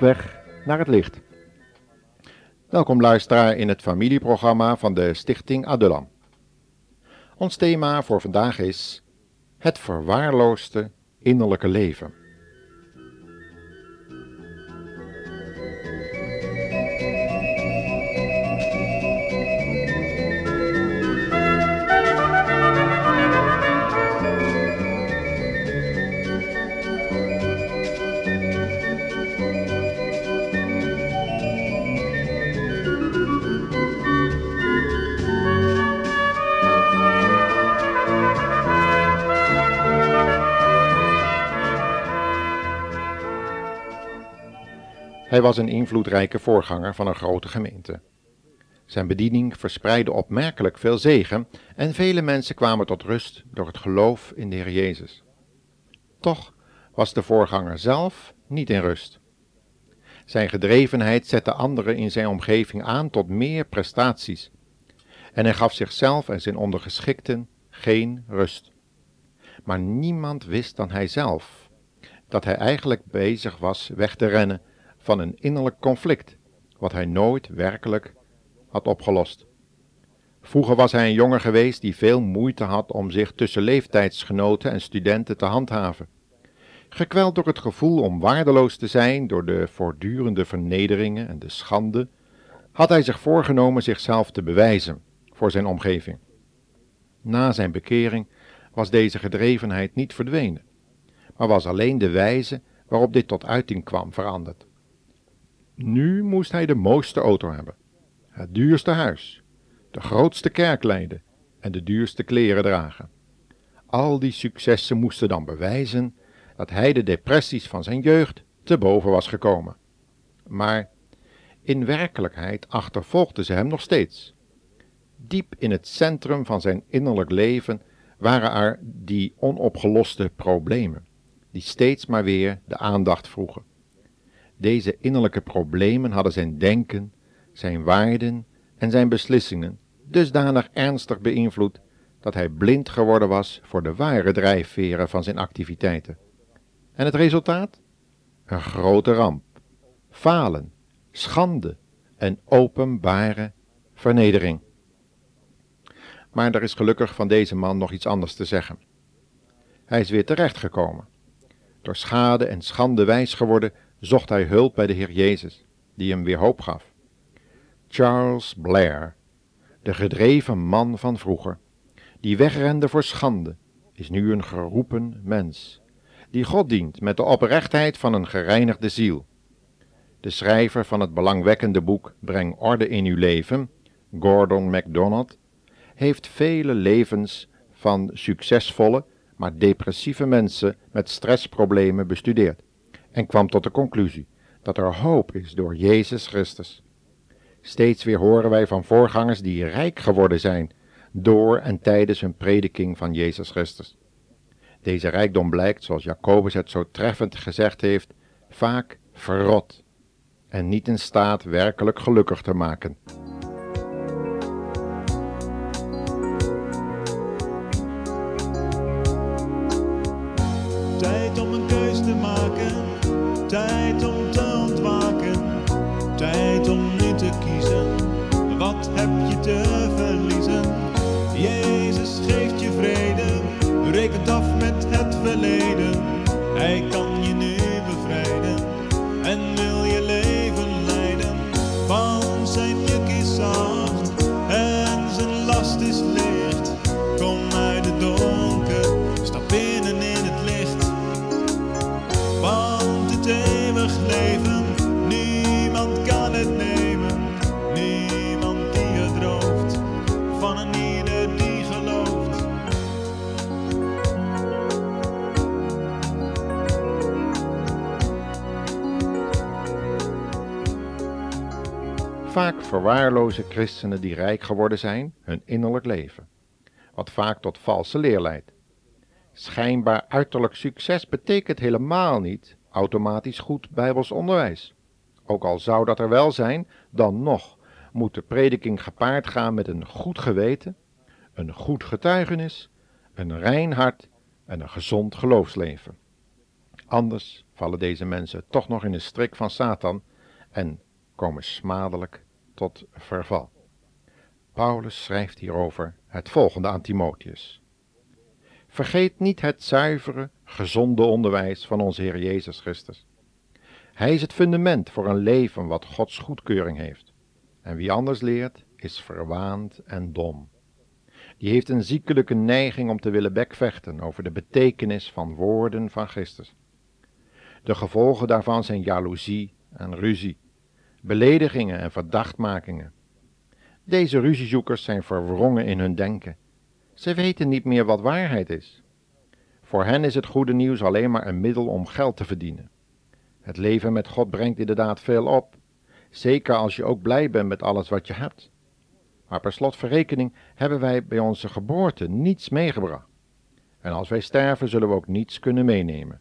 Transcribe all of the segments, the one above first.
Weg naar het licht. Welkom luisteraar in het familieprogramma van de Stichting Adulam. Ons thema voor vandaag is het verwaarloosde innerlijke leven. Hij was een invloedrijke voorganger van een grote gemeente. Zijn bediening verspreidde opmerkelijk veel zegen en vele mensen kwamen tot rust door het geloof in de Heer Jezus. Toch was de voorganger zelf niet in rust. Zijn gedrevenheid zette anderen in zijn omgeving aan tot meer prestaties en hij gaf zichzelf en zijn ondergeschikten geen rust. Maar niemand wist dan hij zelf dat hij eigenlijk bezig was weg te rennen van een innerlijk conflict, wat hij nooit werkelijk had opgelost. Vroeger was hij een jongen geweest die veel moeite had om zich tussen leeftijdsgenoten en studenten te handhaven. Gekweld door het gevoel om waardeloos te zijn door de voortdurende vernederingen en de schande, had hij zich voorgenomen zichzelf te bewijzen voor zijn omgeving. Na zijn bekering was deze gedrevenheid niet verdwenen, maar was alleen de wijze waarop dit tot uiting kwam veranderd. Nu moest hij de mooiste auto hebben, het duurste huis, de grootste kerk leiden en de duurste kleren dragen. Al die successen moesten dan bewijzen dat hij de depressies van zijn jeugd te boven was gekomen. Maar in werkelijkheid achtervolgden ze hem nog steeds. Diep in het centrum van zijn innerlijk leven waren er die onopgeloste problemen, die steeds maar weer de aandacht vroegen. Deze innerlijke problemen hadden zijn denken, zijn waarden en zijn beslissingen dusdanig ernstig beïnvloed dat hij blind geworden was voor de ware drijfveren van zijn activiteiten. En het resultaat? Een grote ramp, falen, schande en openbare vernedering. Maar er is gelukkig van deze man nog iets anders te zeggen. Hij is weer terechtgekomen. Door schade en schande wijs geworden, zocht hij hulp bij de Heer Jezus, die hem weer hoop gaf. Charles Blair, de gedreven man van vroeger, die wegrende voor schande, is nu een geroepen mens, die God dient met de oprechtheid van een gereinigde ziel. De schrijver van het belangwekkende boek Breng orde in uw leven, Gordon MacDonald, heeft vele levens van succesvolle, maar depressieve mensen met stressproblemen bestudeerd en kwam tot de conclusie dat er hoop is door Jezus Christus. Steeds weer horen wij van voorgangers die rijk geworden zijn door en tijdens hun prediking van Jezus Christus. Deze rijkdom blijkt, zoals Jacobus het zo treffend gezegd heeft, vaak verrot en niet in staat werkelijk gelukkig te maken. Vaak verwaarlozen christenen die rijk geworden zijn hun innerlijk leven, wat vaak tot valse leer leidt. Schijnbaar uiterlijk succes betekent helemaal niet automatisch goed bijbels onderwijs. Ook al zou dat er wel zijn, dan nog moet de prediking gepaard gaan met een goed geweten, een goed getuigenis, een rein hart en een gezond geloofsleven. Anders vallen deze mensen toch nog in de strik van Satan en komen smadelijk tot verval. Paulus schrijft hierover het volgende aan Timotheus. Vergeet niet het zuivere, gezonde onderwijs van onze Heer Jezus Christus. Hij is het fundament voor een leven wat Gods goedkeuring heeft. En wie anders leert, is verwaand en dom. Die heeft een ziekelijke neiging om te willen bekvechten over de betekenis van woorden van Christus. De gevolgen daarvan zijn jaloezie en ruzie, beledigingen en verdachtmakingen. Deze ruziezoekers zijn verwrongen in hun denken. Ze weten niet meer wat waarheid is. Voor hen is het goede nieuws alleen maar een middel om geld te verdienen. Het leven met God brengt inderdaad veel op, zeker als je ook blij bent met alles wat je hebt. Maar per slotverrekening hebben wij bij onze geboorte niets meegebracht. En als wij sterven, zullen we ook niets kunnen meenemen.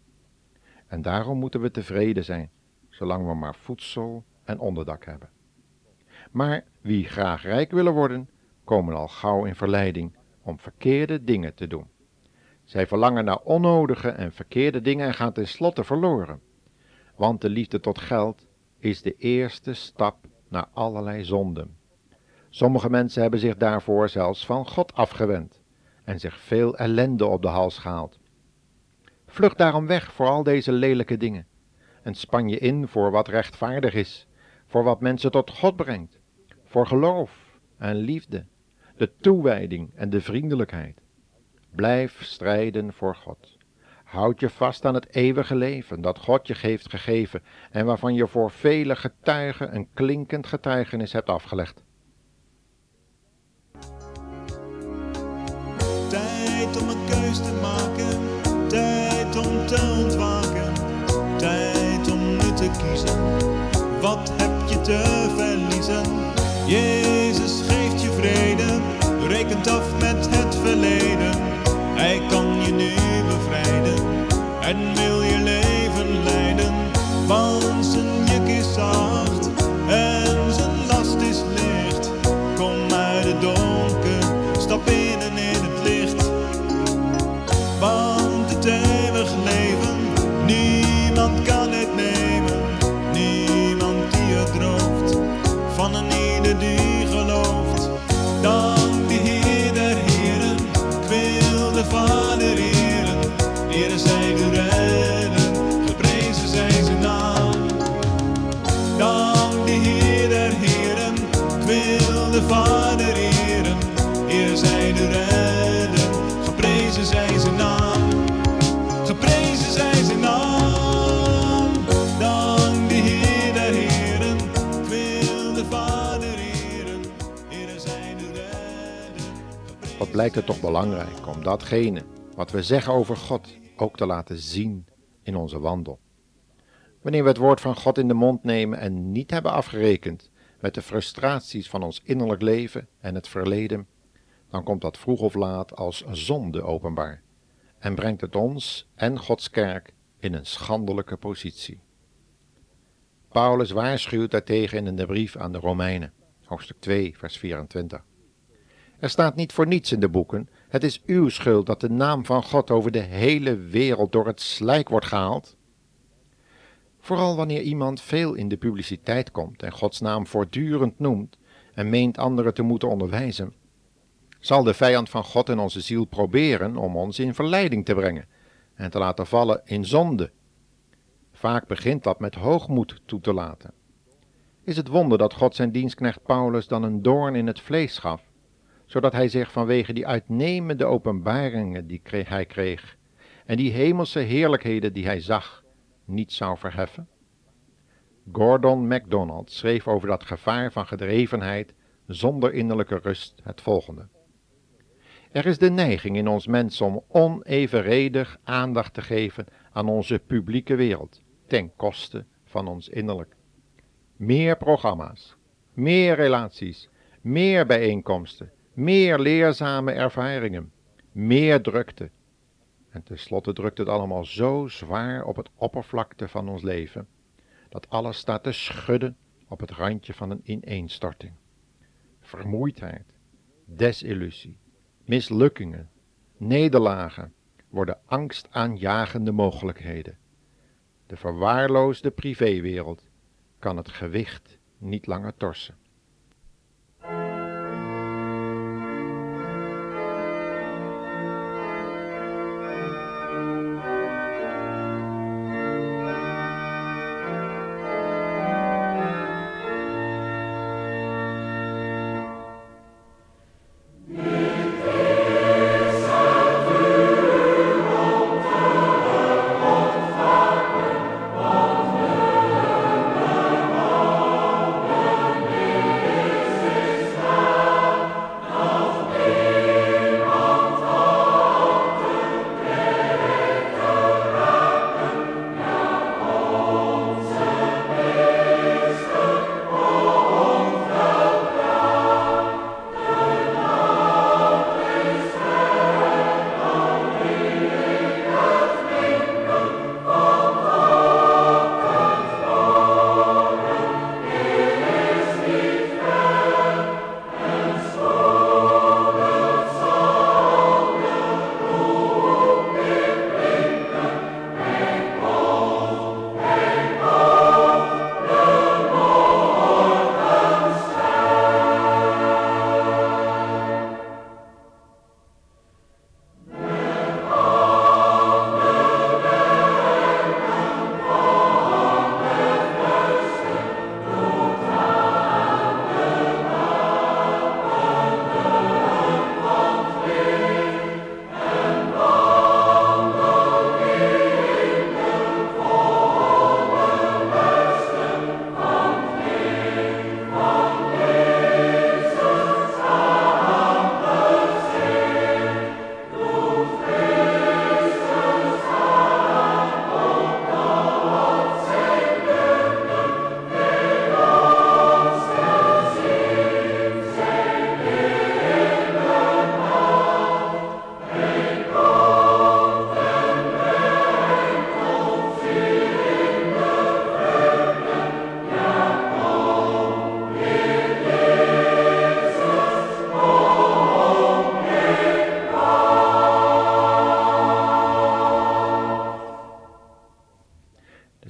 En daarom moeten we tevreden zijn, zolang we maar voedsel en onderdak hebben. Maar wie graag rijk willen worden, komen al gauw in verleiding om verkeerde dingen te doen. Zij verlangen naar onnodige en verkeerde dingen en gaan tenslotte verloren. Want de liefde tot geld is de eerste stap naar allerlei zonden. Sommige mensen hebben zich daarvoor zelfs van God afgewend en zich veel ellende op de hals gehaald. Vlucht daarom weg voor al deze lelijke dingen en span je in voor wat rechtvaardig is, voor wat mensen tot God brengt, voor geloof en liefde, de toewijding en de vriendelijkheid. Blijf strijden voor God. Houd je vast aan het eeuwige leven dat God je heeft gegeven en waarvan je voor vele getuigen een klinkend getuigenis hebt afgelegd. Verliezen? Jezus geeft je vrede, rekent af met het verleden. Hij kan je nu bevrijden en wil je leven leiden, want zijn juk is zacht en zijn last is licht. Kom uit het donker, stap in en in het licht. Want het eeuwig leven, niemand kan het die gelooft. Dank Wat blijkt het toch belangrijk om datgene wat we zeggen over God ook te laten zien in onze wandel. Wanneer we het woord van God in de mond nemen en niet hebben afgerekend met de frustraties van ons innerlijk leven en het verleden, dan komt dat vroeg of laat als zonde openbaar en brengt het ons en Gods kerk in een schandelijke positie. Paulus waarschuwt daartegen in de brief aan de Romeinen, hoofdstuk 2, vers 24. Er staat niet voor niets in de boeken: het is uw schuld dat de naam van God over de hele wereld door het slijk wordt gehaald. Vooral wanneer iemand veel in de publiciteit komt en Gods naam voortdurend noemt en meent anderen te moeten onderwijzen, zal de vijand van God in onze ziel proberen om ons in verleiding te brengen en te laten vallen in zonde. Vaak begint dat met hoogmoed toe te laten. Is het wonder dat God zijn dienstknecht Paulus dan een doorn in het vlees gaf, zodat hij zich vanwege die uitnemende openbaringen die hij kreeg en die hemelse heerlijkheden die hij zag, niet zou verheffen? Gordon MacDonald schreef over dat gevaar van gedrevenheid zonder innerlijke rust het volgende. Er is de neiging in ons mens om onevenredig aandacht te geven aan onze publieke wereld, ten koste van ons innerlijk. Meer programma's, meer relaties, meer bijeenkomsten, meer leerzame ervaringen, meer drukte. En tenslotte drukt het allemaal zo zwaar op het oppervlakte van ons leven, dat alles staat te schudden op het randje van een ineenstorting. Vermoeidheid, desillusie, mislukkingen, nederlagen worden angstaanjagende mogelijkheden. de verwaarloosde privéwereld, kan het gewicht niet langer torsen.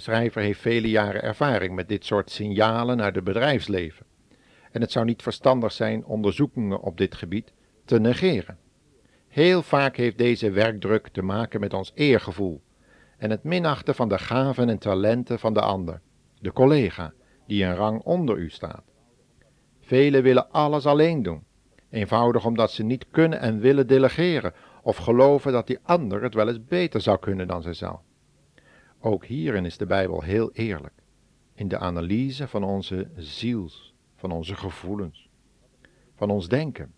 Schrijver heeft vele jaren ervaring met dit soort signalen uit het bedrijfsleven. En het zou niet verstandig zijn onderzoekingen op dit gebied te negeren. Heel vaak heeft deze werkdruk te maken met ons eergevoel en het minachten van de gaven en talenten van de ander, de collega, die een rang onder u staat. Velen willen alles alleen doen, eenvoudig omdat ze niet kunnen en willen delegeren of geloven dat die ander het wel eens beter zou kunnen dan zijzelf. Ook hierin is de Bijbel heel eerlijk, in de analyse van onze ziels, van onze gevoelens, van ons denken.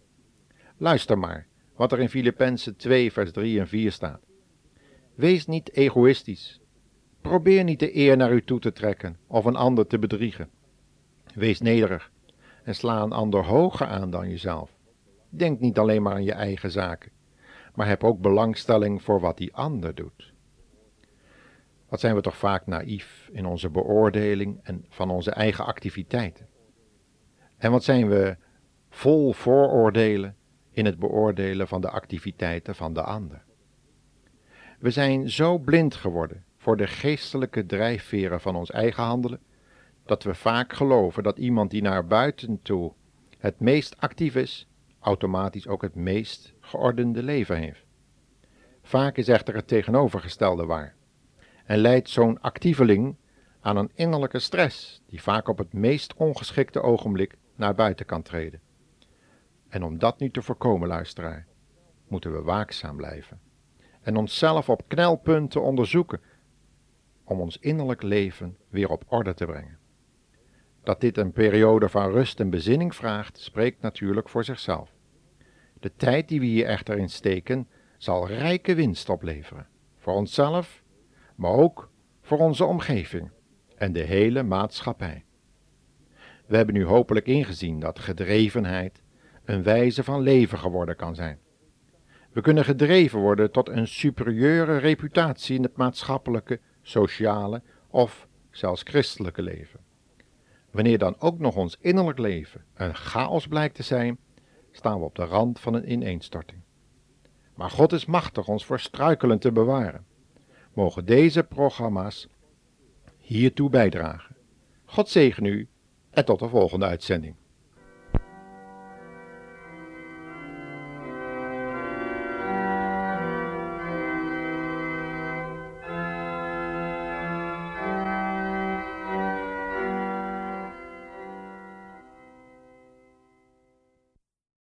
Luister maar wat er in Filippenzen 2, vers 3 en 4 staat. Wees niet egoïstisch. Probeer niet de eer naar u toe te trekken of een ander te bedriegen. Wees nederig en sla een ander hoger aan dan jezelf. Denk niet alleen maar aan je eigen zaken, maar heb ook belangstelling voor wat die ander doet. Wat zijn we toch vaak naïef in onze beoordeling en van onze eigen activiteiten? En wat zijn we vol vooroordelen in het beoordelen van de activiteiten van de ander? We zijn zo blind geworden voor de geestelijke drijfveren van ons eigen handelen, dat we vaak geloven dat iemand die naar buiten toe het meest actief is, automatisch ook het meest geordende leven heeft. Vaak is echter het tegenovergestelde waar en leidt zo'n actieveling aan een innerlijke stress die vaak op het meest ongeschikte ogenblik naar buiten kan treden. En om dat nu te voorkomen, luisteraar, moeten we waakzaam blijven en onszelf op knelpunten onderzoeken om ons innerlijk leven weer op orde te brengen. Dat dit een periode van rust en bezinning vraagt, spreekt natuurlijk voor zichzelf. De tijd die we hier echter in steken, zal rijke winst opleveren, voor onszelf maar ook voor onze omgeving en de hele maatschappij. We hebben nu hopelijk ingezien dat gedrevenheid een wijze van leven geworden kan zijn. We kunnen gedreven worden tot een superieure reputatie in het maatschappelijke, sociale of zelfs christelijke leven. Wanneer dan ook nog ons innerlijk leven een chaos blijkt te zijn, staan we op de rand van een ineenstorting. Maar God is machtig ons voor struikelen te bewaren mogen deze programma's hiertoe bijdragen. God zegen u en tot de volgende uitzending.